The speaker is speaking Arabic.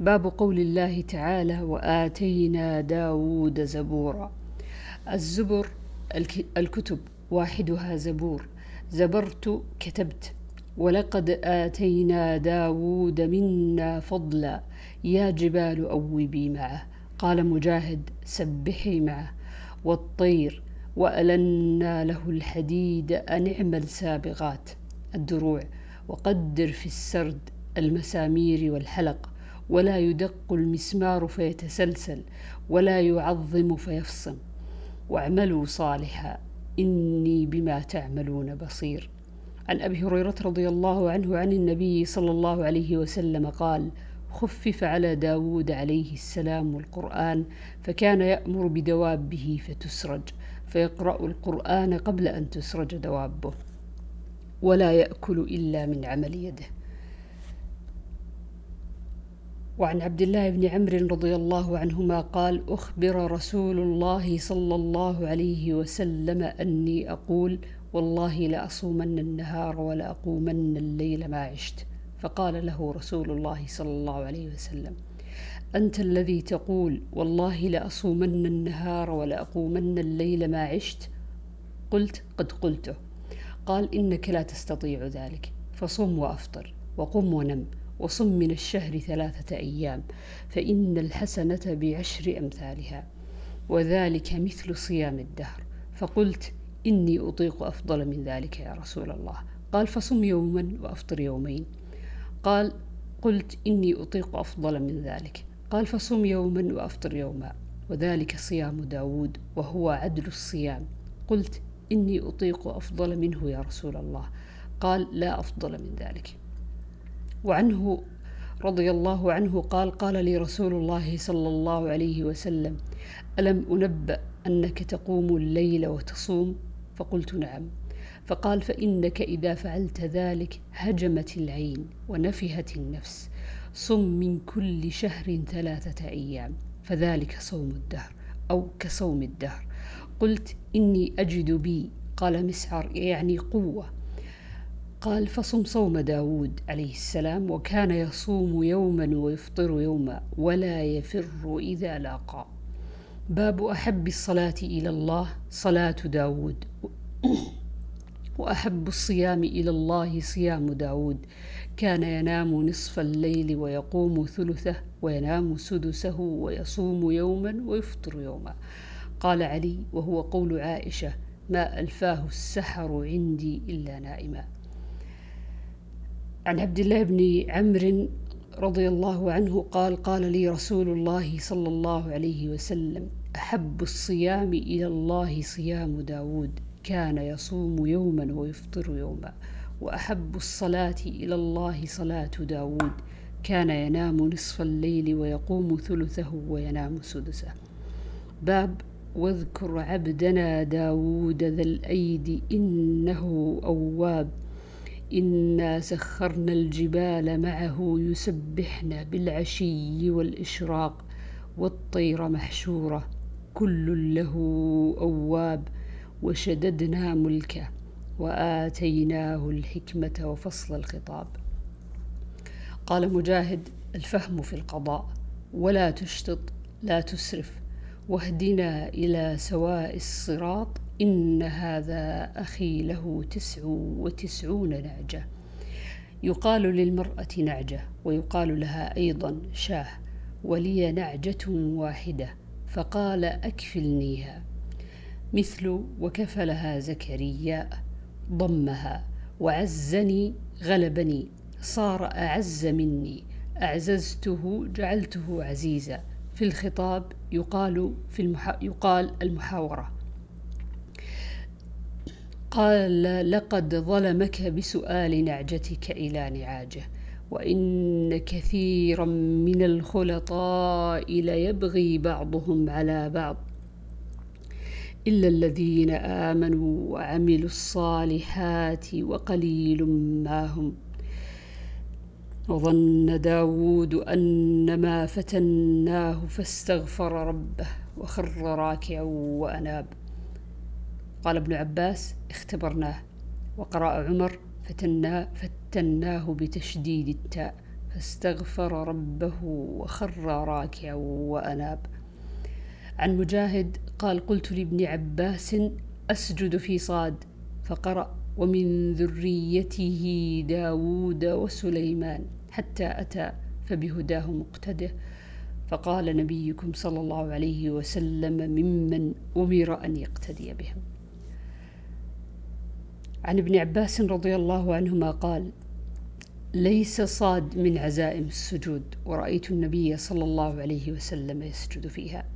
باب قول الله تعالى وآتينا داود زبورا الزبر الكتب واحدها زبور. زبرت كتبت. ولقد آتينا داود منا فضلا. يا جبال أوبي معه قال مجاهد سبحي معه والطير وألنا له الحديد أن اعمل سابغات الدروع وقدر في السرد المسامير والحلق ولا يدق المسمار فيتسلسل ولا يعظم فيفصم. واعملوا صالحا إني بما تعملون بصير. عن أبي هريرة رضي الله عنه عن النبي صلى الله عليه وسلم قال خفف على داود عليه السلام القرآن فكان يأمر بدوابه فتسرج فيقرأ القرآن قبل أن تسرج دوابه ولا يأكل إلا من عمل يده. وعن عبد الله بن عمرو رضي الله عنهما قال أخبر رسول الله صلى الله عليه وسلم أني أقول والله لأصومن النهار ولأقومن الليل ما عشت. فقال له رسول الله صلى الله عليه وسلم أنت الذي تقول والله لأصومن النهار ولأقومن الليل ما عشت؟ قلت قد قلته. قال إنك لا تستطيع ذلك فصم وأفطر وقم ونم. وصم من الشهر ثلاثة أيام فإن الحسنة بعشر أمثالها وذلك مثل صيام الدهر. فقلت إني أطيق أفضل من ذلك يا رسول الله. قال فصم يوما وأفطر يومين. قال قلت إني أطيق أفضل من ذلك. قال فصم يوما وأفطر يوما وذلك صيام داود وهو عدل الصيام. قلت إني أطيق أفضل منه يا رسول الله. قال لا أفضل من ذلك. وعنه رضي الله عنه قال قال لي رسول الله صلى الله عليه وسلم ألم أنبأ أنك تقوم الليل وتصوم؟ فقلت نعم. فقال فإنك إذا فعلت ذلك هجمت العين ونفهت النفس صم من كل شهر ثلاثة أيام فذلك صوم الدهر أو كصوم الدهر. قلت إني أجد بي قال مسعر يعني قوة قال فصم صوم داود عليه السلام وكان يصوم يوما ويفطر يوما ولا يفر إذا لاقى. باب أحب الصلاة إلى الله صلاة داود. وأحب الصيام إلى الله صيام داود. كان ينام نصف الليل ويقوم ثلثه وينام سدسه ويصوم يوما ويفطر يوما. قال علي وهو قول عائشة ما ألفاه السحر عندي إلا نائما. عن عبد الله بن عمرو رضي الله عنه قال قال لي رسول الله صلى الله عليه وسلم أحب الصيام إلى الله صيام داود كان يصوم يوما ويفطر يوما وأحب الصلاة إلى الله صلاة داود كان ينام نصف الليل ويقوم ثلثه وينام سدسه. باب واذكر عبدنا داود ذا الأيد إنه أواب. إنا سخرنا الجبال معه يسبحن بالعشي والإشراق والطير محشورة كل له أواب وشددنا ملكه وآتيناه الحكمة وفصل الخطاب. قال مجاهد الفهم في القضاء ولا تشتط لا تسرف. واهدنا إلى سواء الصراط إن هذا أخي له تسع وتسعون نعجة. يقال للمرأة نعجة ويقال لها أيضا شاه ولي نعجة واحدة فقال أكفلنيها. مثل وكفلها زكريا ضمها وعزني غلبني صار أعز مني أعززته جعلته عزيزا. في الخطاب يقال في المحا... يقال المحاورة. قال لقد ظلمك بسؤال نعجتك إلى نعاجه وإن كثيرا من الخلطاء ليبغي بعضهم على بعض إلا الذين آمنوا وعملوا الصالحات وقليل ما هم وظن داود أن ما فتناه فاستغفر ربه وخر راكعا وأناب. قال ابن عباس اختبرناه. وقرأ عمر فتناه, فتناه بتشديد التاء فاستغفر ربه وخر راكعا وأناب. عن مجاهد قال قلت لابن عباس أسجد في صاد. فقرأ ومن ذريته داود وسليمان حتى أتى فبهداه مقتده. فقال نبيكم صلى الله عليه وسلم ممن أمر أن يقتدي بهم. عن ابن عباس رضي الله عنهما قال ليس صاد من عزائم السجود ورأيت النبي صلى الله عليه وسلم يسجد فيها.